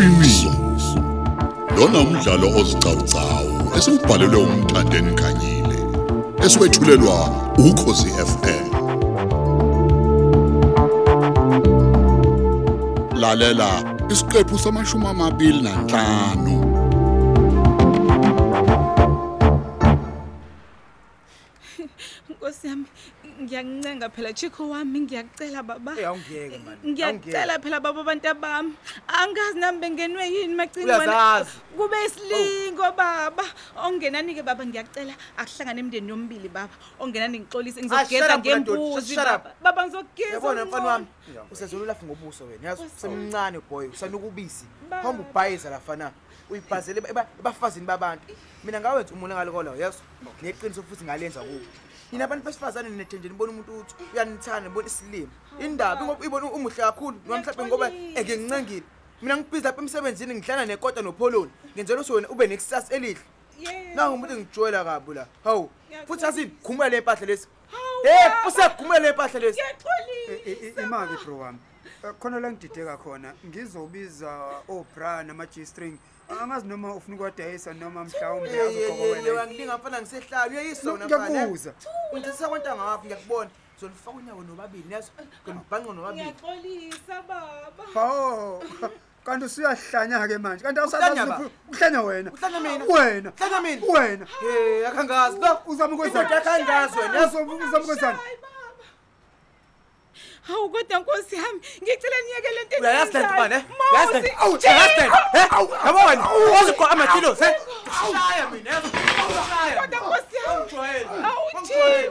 iqiniso. Lona umdlalo ozicawucawu esibhalelwe umthandeni khanyile eswetshulelwa ukhosi FM lalela isiqephu samashumi amabili nanhlanu Nkosi yami ngiyancenga phela Chiko wami ngiyakucela baba. Eh, awungiyeke, man. Ngiyacela phela baba abantu bami. Angazi nami bengenwe yini magcini Uyazazi. Kube isilingo baba. Ongenani ke baba ngiyacela akuhlangane emndeni yombili baba. Ongenani ngixolise Ah, shut ngizogeza up, wena ndoda. ngembuzi Shut up. baba. Baba ngizogeza. yabona mfana wami umncane. usezona ulafu ngobuso wena yazi Nkosi. semncane boy usanuka ubisi Baba. hamba ubhayiza lafana uyibhazele eba- ebafazini babantu mina ngawenza umonakalo kola yeso neqiniso futhi ngalenza kubo nina abantu besifazane ninethenjeni nibona umuntu uthi uyanithanda nibona isilimo indaba ngoba ibona umuhle kakhulu noma mhlawumbe ngoba Ngiyaxolisa. eke ngincengile mina ngibhizi lapha emsebenzini ngihlala nekota nopholoni ngenzela ukuthi wena ube nekusasa elihle Yebo. nangu umuntu engijoyela kabi la hawu Ngiyaxolisa. futhi asini khumula le mpahla lesi Hawu, hey baba. usekhumula le mpahla lesi Ngiyaxolisa. imali bro wami Eh, khona la ngidideka khona ngizobiza obra nama-g string angazi noma ufuna ukwadayisa noma mhlawumbe azoqoka wena wangilinga mfana ngisehlala uyayisona ngiyakubuza. Ngithisa kwantanga wakho ngiyakubona. Zonifaka unyawo nobabili yazo ngonibhanqe nobabili. Ngiyaxolisa baba. hawo kanti usuyahlanya-ke manje. Kanti Uhlanya ba? uhlanya wena. Uhlanya mina? wena. Uhlanya mina? wena. Eh akhangazi. Lo uzama ukwenzani? Indoda akhangazi wena yazo Uzama- uzama ukwenzani? Hayi baba. Hawu kodwa Nkosi yami ngicela niyeke lento uyayazi lento bani eh? Yazi lento uyayazi lento eh? Yabo wena? Ozikho amakilos eh? Shaya mina yazo shaya Kodwa Nkosi yami. Ungijwayele.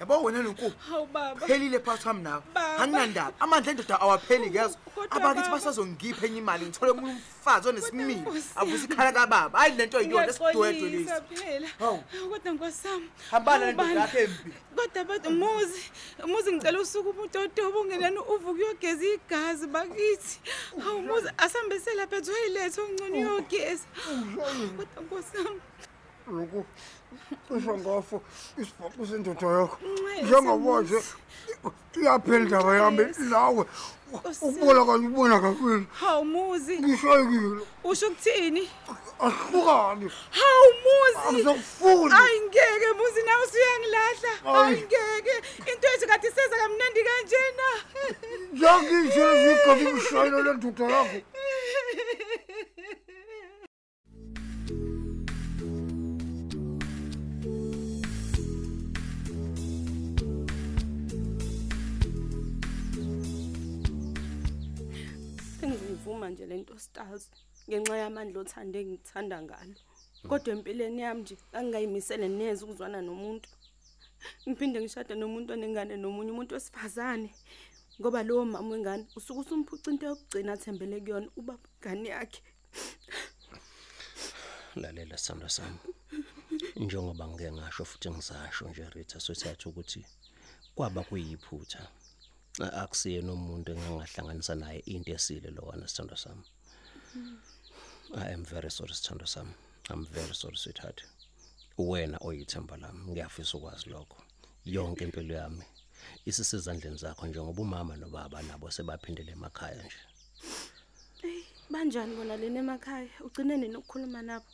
Awu, Ungijwayele. Thixo. yabo wena lonkulu Hawu baba. phelile phakathi wami nawe Baba. anginandaba amandla endoda awapheli yazo Kodwa abakithi baba. basazongipha enye imali ngithole omunye umfazi onesimilo Nkosi avusa yami. ikhala kababa hayi lento yiyona esidwedwe lesi Ngiyaxolisa phela. Hawu. Kodwa Nkosi yami. hambana hawu, lendoda bana. yakho embi Kodwa bathi muzi, muzi ngicela usuku umuntu odobo ungenani uvuke uyogeza igazi bakithi. Hawu muzi asambese lapha etoilet ongcono uyogeza. Kodwa Nkosi yami. loku cisha ngafo isibhaqo sendoda yakho Nxele, njengoba nje iyaphela indaba yami nawe ukubona kanye ubona kabili Hawu muzi. ngishayekile Usho ukuthini? asihlukani Hawu muzi. angizokufuni Ayi ngeke muzi nawe usuyangilahla. Ayi. Ayi ngeke. Into ethi kade iseza kamnandi kanjena. njengisho zigazi ngishayela le ndoda yakho Sengivuma nje lento stars ngenxa yamandla othande ngithanda ngalo. Kodwa empilweni yami nje angiyimisele neze ukuzwana nomuntu. Ngiphinde ngishade nomuntu onengane nomunye umuntu wesifazane. Ngoba lowo mama wengane usuke usumphuca into yokugcina athembele kuyona ubaba ingane yakhe. lalela sandra sami njengoba ngike ngasho futhi ngisasho nje Rita sothatha ukuthi kwaba kuyiphutha A- akusiye nomuntu engangahlanganisa naye into esile lo wana sithando sami. I am very sorry sithando sami. I'm very sorry sweetheart. Wena oyithemba lami ngiyafisa ukwazi lokho. Yonke impilo yami isisezandleni zakho njengoba umama nobaba nabo sebaphindele emakhaya nje. Banjani bona lena emakhaya? Ugcine nini ukukhuluma nabo?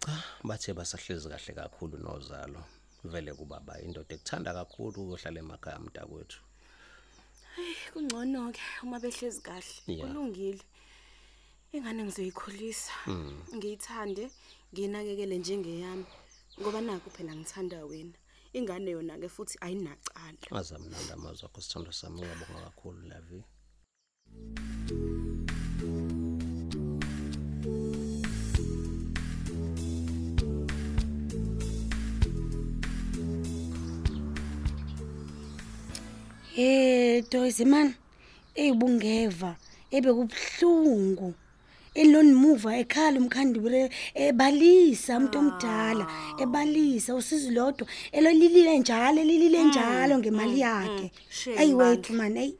cha bathe basahlezi kahle kakhulu nozalo. Vele kubaba indoda ekuthanda kakhulu ukuhlala emakhaya mntakwethu. Kungcono ke uma behlezi kahle. Yeah. Kulungile. Ingane ngizoyikhulisa. Ngiyithande, nginakekele njengeyami. Ngoba naku phela ngithanda wena. Ingane yona ke futhi ayinacala. azamnandi amazwi akho sithando sami ngiyabonga kakhulu lavi Eh Doyze man eyibungeva ebekubuhlungu eloni muva ekhala umkhandibure ebalisa umuntu omdala ebalisa usizi lodwa elolilile njalo elilile njalo ngemali yakhe Shame ayiwethu man hey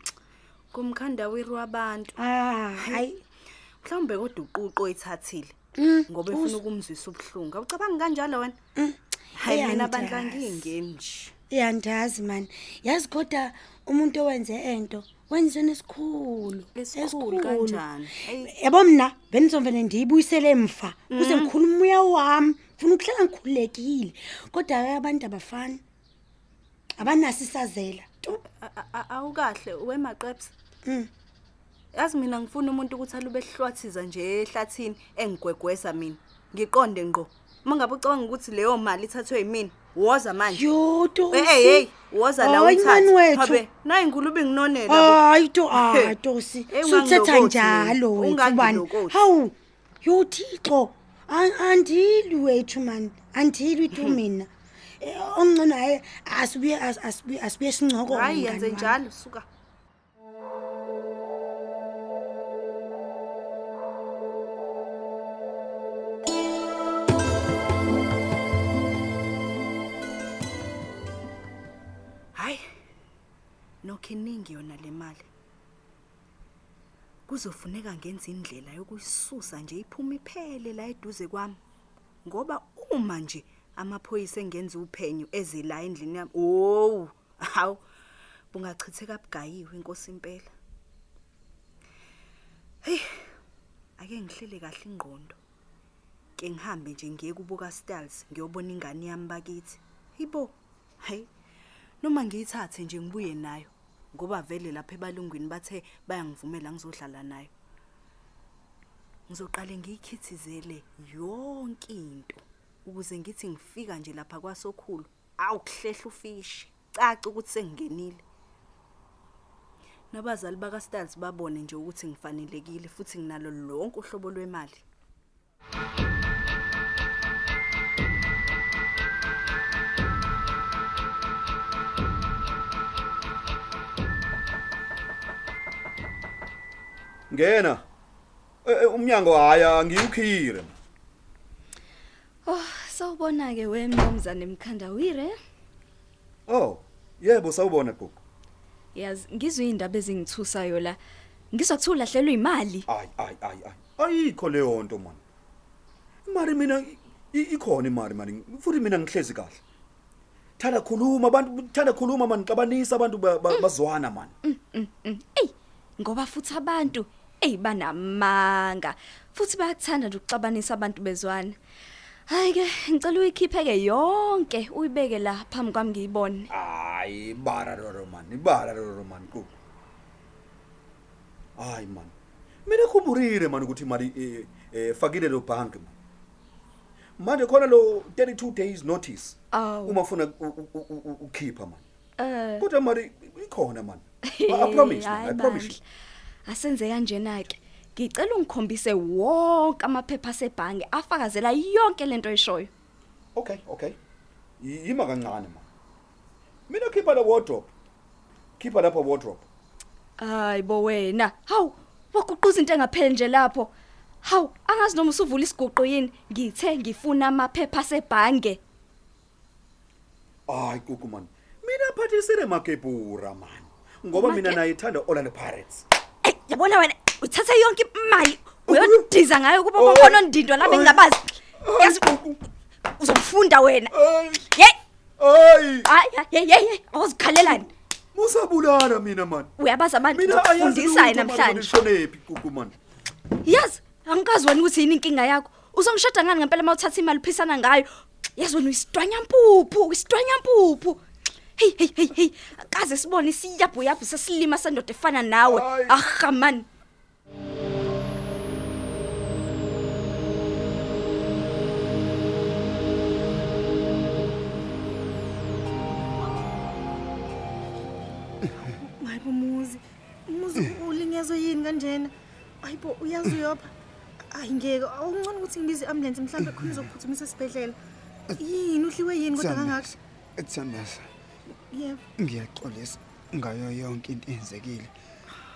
Kumkhanda wiru wabantu. ah hayi Mhlawumbe kodwa uquqo oyithathile. Ngoba efuna ukumzwisa ubuhlungu. Awucabangi kanjalo wena? Hayi mina bandla ngingeni nje. Iyandazi mani yazi kodwa umuntu owenze ento wenzisweni esikhulu Esikhulu. kanjani? Eyi. yabo mna benizovele ndiyibuyisele emva. Kuze ngikhule umoya wami funa ukuhlala ngikhululekile. Kodwa-ke abantu abafani. Abanaso isazela. Tu. A- a- a- awukahle wemaqeps Mm. yazi mina ngifuna umuntu ukuthi alube ehlwathiza nje ehlathini engigwegwesa mina. Ngiqonde ngqo. Uma ngabe ucabanga ukuthi leyo mali ithathwe yimina woza manje. Yo hey hey hey woza la Hayi, mani uyithathe wethu. habe nayi ngulube nginonela bo. hayi to hayi tosi Eh, suthetha ungangilokothi. njalo wena. wethu bani Ungangilokothi. hawu yo thixo an- andilwi wethu mani. Andilwi tu mina. Eh, ongcono hayi asibuye as- asibuye asibuye sincoko hayi yenze njalo suka. Iningi yona le mali. Kuzofuneka ngenza indlela yokuyisusa nje iphume iphele la eduze kwami. Ngoba uma nje amaphoyisa engenza uphenyo eze la endlini yami owu hawu bungachitheka bugayiwe inkosi impela. Hey ake ngihlele kahle ingqondo. Ke ngihambe nje ngiye kubuka Styles ngiyobona ingane yami bakithi. Yibo hey noma ngiyithathe nje ngibuye nayo. Ngoba vele lapha ebalungwini bathe bayangivumela ngizodlala nayo ngizoqale ngiyikhithizele yonke into ukuze ngithi ngifika nje lapha kwasokhulu awukuhlehla ufishi caca ukuthi sengingenile. Nabazali baka Styles babone nje ukuthi ngifanelekile futhi nginalo lonke uhlobo lwemali. Ngena. Eh, eh, umnyango haya ngiyukhire Oh, sawubona ke wemnumzane Mkhandawire. oh yebo sawubona gogo Yazi ngizwe indaba ezingithusayo la. Ngizwa kuthiwa ulahlelwe imali. ay ay ay ay ayikho leyo nto man. Imali mina i- i- ikhona imali mani futhi mina ngihlezi kahle. Thanda khuluma abantu thanda khuluma mani xabanisa abantu ba- ba- bazwana mani Ey, ngoba futhi abantu ey banamanga. Futhi bayakuthanda nje ukuxabanisa abantu bezwana. Hayi ke, ngicela uyikhiphe ke yonke uyibeke la phambi kwami ngiyibone. hayi bararoro mani bararoro mani gogo hayi mani mina khumburile mani ukuthi imali eh, eh, fakile lo bank mani manje khona lo 32 days notice Awu. uma ufuna u- u- u- u- ukhipha mani Eh, kodwa mali ikhona mani I I promise man, hayi I promise bandla. Asenze kanjena ke. Ngicela ungikhombise wonke amaphepha asebhange afakazela yonke lento oyishoyo. okay okay Y- yima kancane mani mina khipha la wardrobe khipha lapha wardrobe Hayi bo wena. Hawu, waguquza into engapheli nje lapho. Hawu, angazi noma usuvula isiguqo yini. Ngithe ngifuna amaphepha asebhange. hayi kuku mani mina phathisile makebhura mani ngoba mina Make- nayithanda Orlando Pirates Ey, yabona wena, uthatha yonke imali uyodiza ngayo kuba Oh. bakhona ndindwa lapha Ay. engabazi. Yazi kuku uzofunda wena. ay Hey, ay hayi, hey, hey, hey, awuzikhalelani. musabulala mina mani Uyabaza abantu mina ayazi ukufundisa yena namhlanje. shonephi kuku mani Yazi, angikazi wena ukuthi yini inkinga yakho. Uzongishada ngani ngempela mawuthatha imali uphisana ngayo? Yazi wena uyisidwanya mpuphu, uyisidwanya mpuphu. Hey hey hey hey, kaze sibone siyabhu yabhu sesilima sendoda efana nawe. Ay. Ah man. hayibo muzi umuzi ulinyazwe yini kanjena? Hayibo uyazi uyopha. Hayi ngeke. Awuncane ukuthi ngibize i-ambulensi mhlawumbe khona izokuphuthumisa esibhedlela. Yini uhliwe yini kodwa kangaka? Ethandasa yebo. Ngiyaxolisa ngayo yonke into eyenzekile.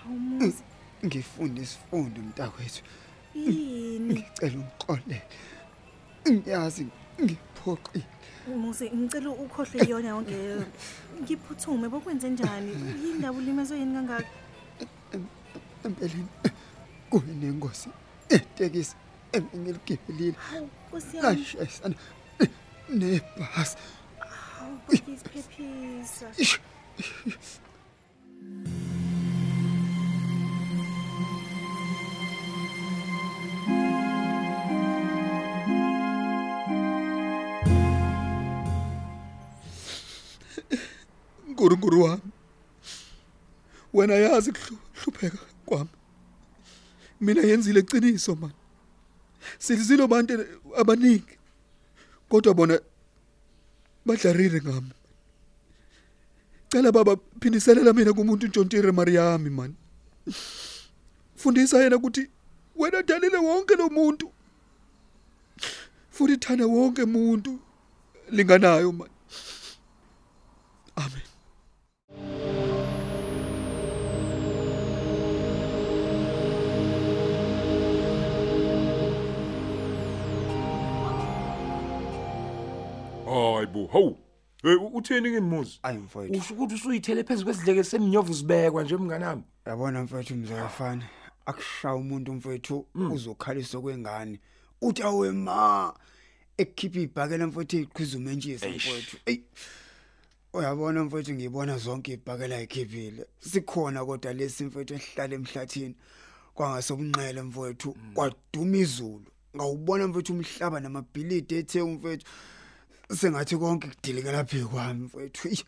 Umuzi ngifunde isifundo mntakwethu. Yini? Ngicela ungixolele ngiyazi ngiphoqile. Muzi ngicela ukhohlwe yona yonke leyo. Ngiphuthume bokwenze njani? Yini ndaba ulimezwe yini kangaka? Empeleni kunengozi etekisi engiligibelile hawu nkosi yami. Ngashayisana nebhasi. Hawu bhokisi phephile ngiyabonisa nkulunkulu wami wena yazi kuhlupheka kwami. Mina yenzile iqiniso man. Silizilo bantu abaningi. Kodwa bona badlarire ngami. Cela baba phindiselela mina kumuntu uNtshontshere Mariami man fundisa yena ukuthi wena dalile wonke lo muntu. Futhi thanda wonke umuntu linganayo man amen. Hayi bo. Hawu. Hey utheni ke muzi ayi mfowethu. Usho ukuthi usuyithele phezu kwesidleke semnyovu sibekwa nje mnganami. Yabona mfowethu mzayifana akushaya umuntu mfowethu uzokhalisa kwengane. Uthi awe ma ekukhipha ibhakela mfowethu eziqhuzuma entshisi Eish. mfowethu. Ey uyabona mfowethu ngibona zonke ibhakela ayikhiphile. Sikhona kodwa lesi mfowethu ehlala emhlathini. Kwangasobunxele mfowethu kwaduma izulu. Ngawubona mfowethu umhlaba namabhilidi ethe mfowethu. Sengathi konke kudilikela phe kwami mfowethu Eish.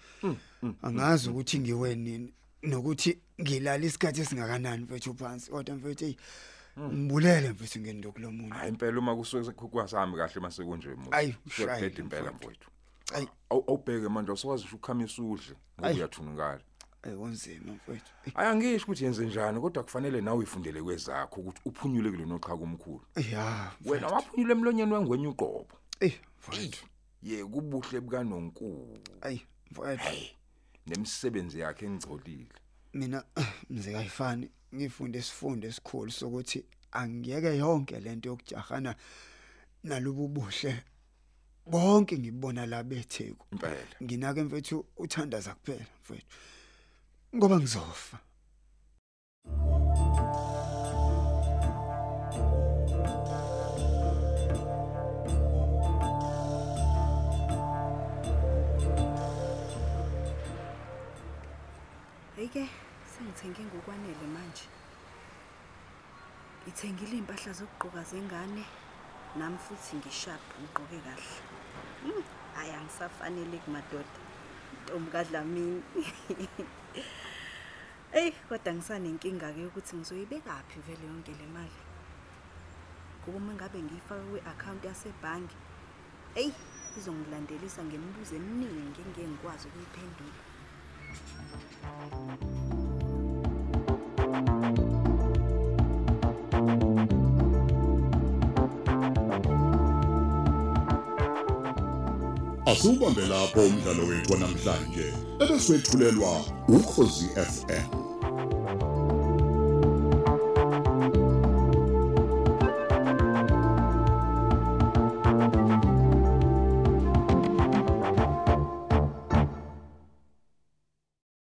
angazi ukuthi ngiwe nini nokuthi ngilala isikhathi esingakanani mfowethu phansi kodwa mfowethu hey ngibulele mfowethu ngendo kulomuntu hayi impela uma kusuke kwasami kahle mase kunje muzi Ayi, Siyaqeda shayi, impela mfowethu. mfowethu Ayi. Awu- awubheke manje awusakwazi ukuthi ukhamisa udle ngoba Ayi. uyathunukala ayonzima mfowethu Ey, Aya ngisho ukuthi yenze njani kodwa kufanele nawe uyifundele kwezakho ukuthi uphunyule kule noqhaka omkhulu. ya Wena waphunyula emlonyeni wengwenya uqobo. eh mfowethu Ye kubuhle buka nonkulu ayi mfowethu. Nemisebenzi yakhe engcolile. mina mzee kayifani ngifunde isifundo esikhulu sokuthi angiyeke yonke lento yokujahana nalubu buhle bonke ngibona la betheku Impela. nginake mfethu uthandaza kuphela mfethu. Ngoba ngizofa. Hayike sengithenge ngokwanele manje. Ngithengile impahla zokugqoka zengane nami futhi ngishap ngigqoke kahle. Hmm, Hayi angisafanele kumadoda. Ntombi kaDlamini. Ey, kodwa ngisanenkinga ke ukuthi ngizoyibekaphi vele yonke le mali. Kuba uma ngabe ngiyifaka kwi-account yasebhangi, ey, izongilandelisa ngemibuzo eminingi engeke ngikwazi ukuyiphendula. Asubambe lapho umdlalo wethu namhlanje ebeswetshulelwa ukhozi FM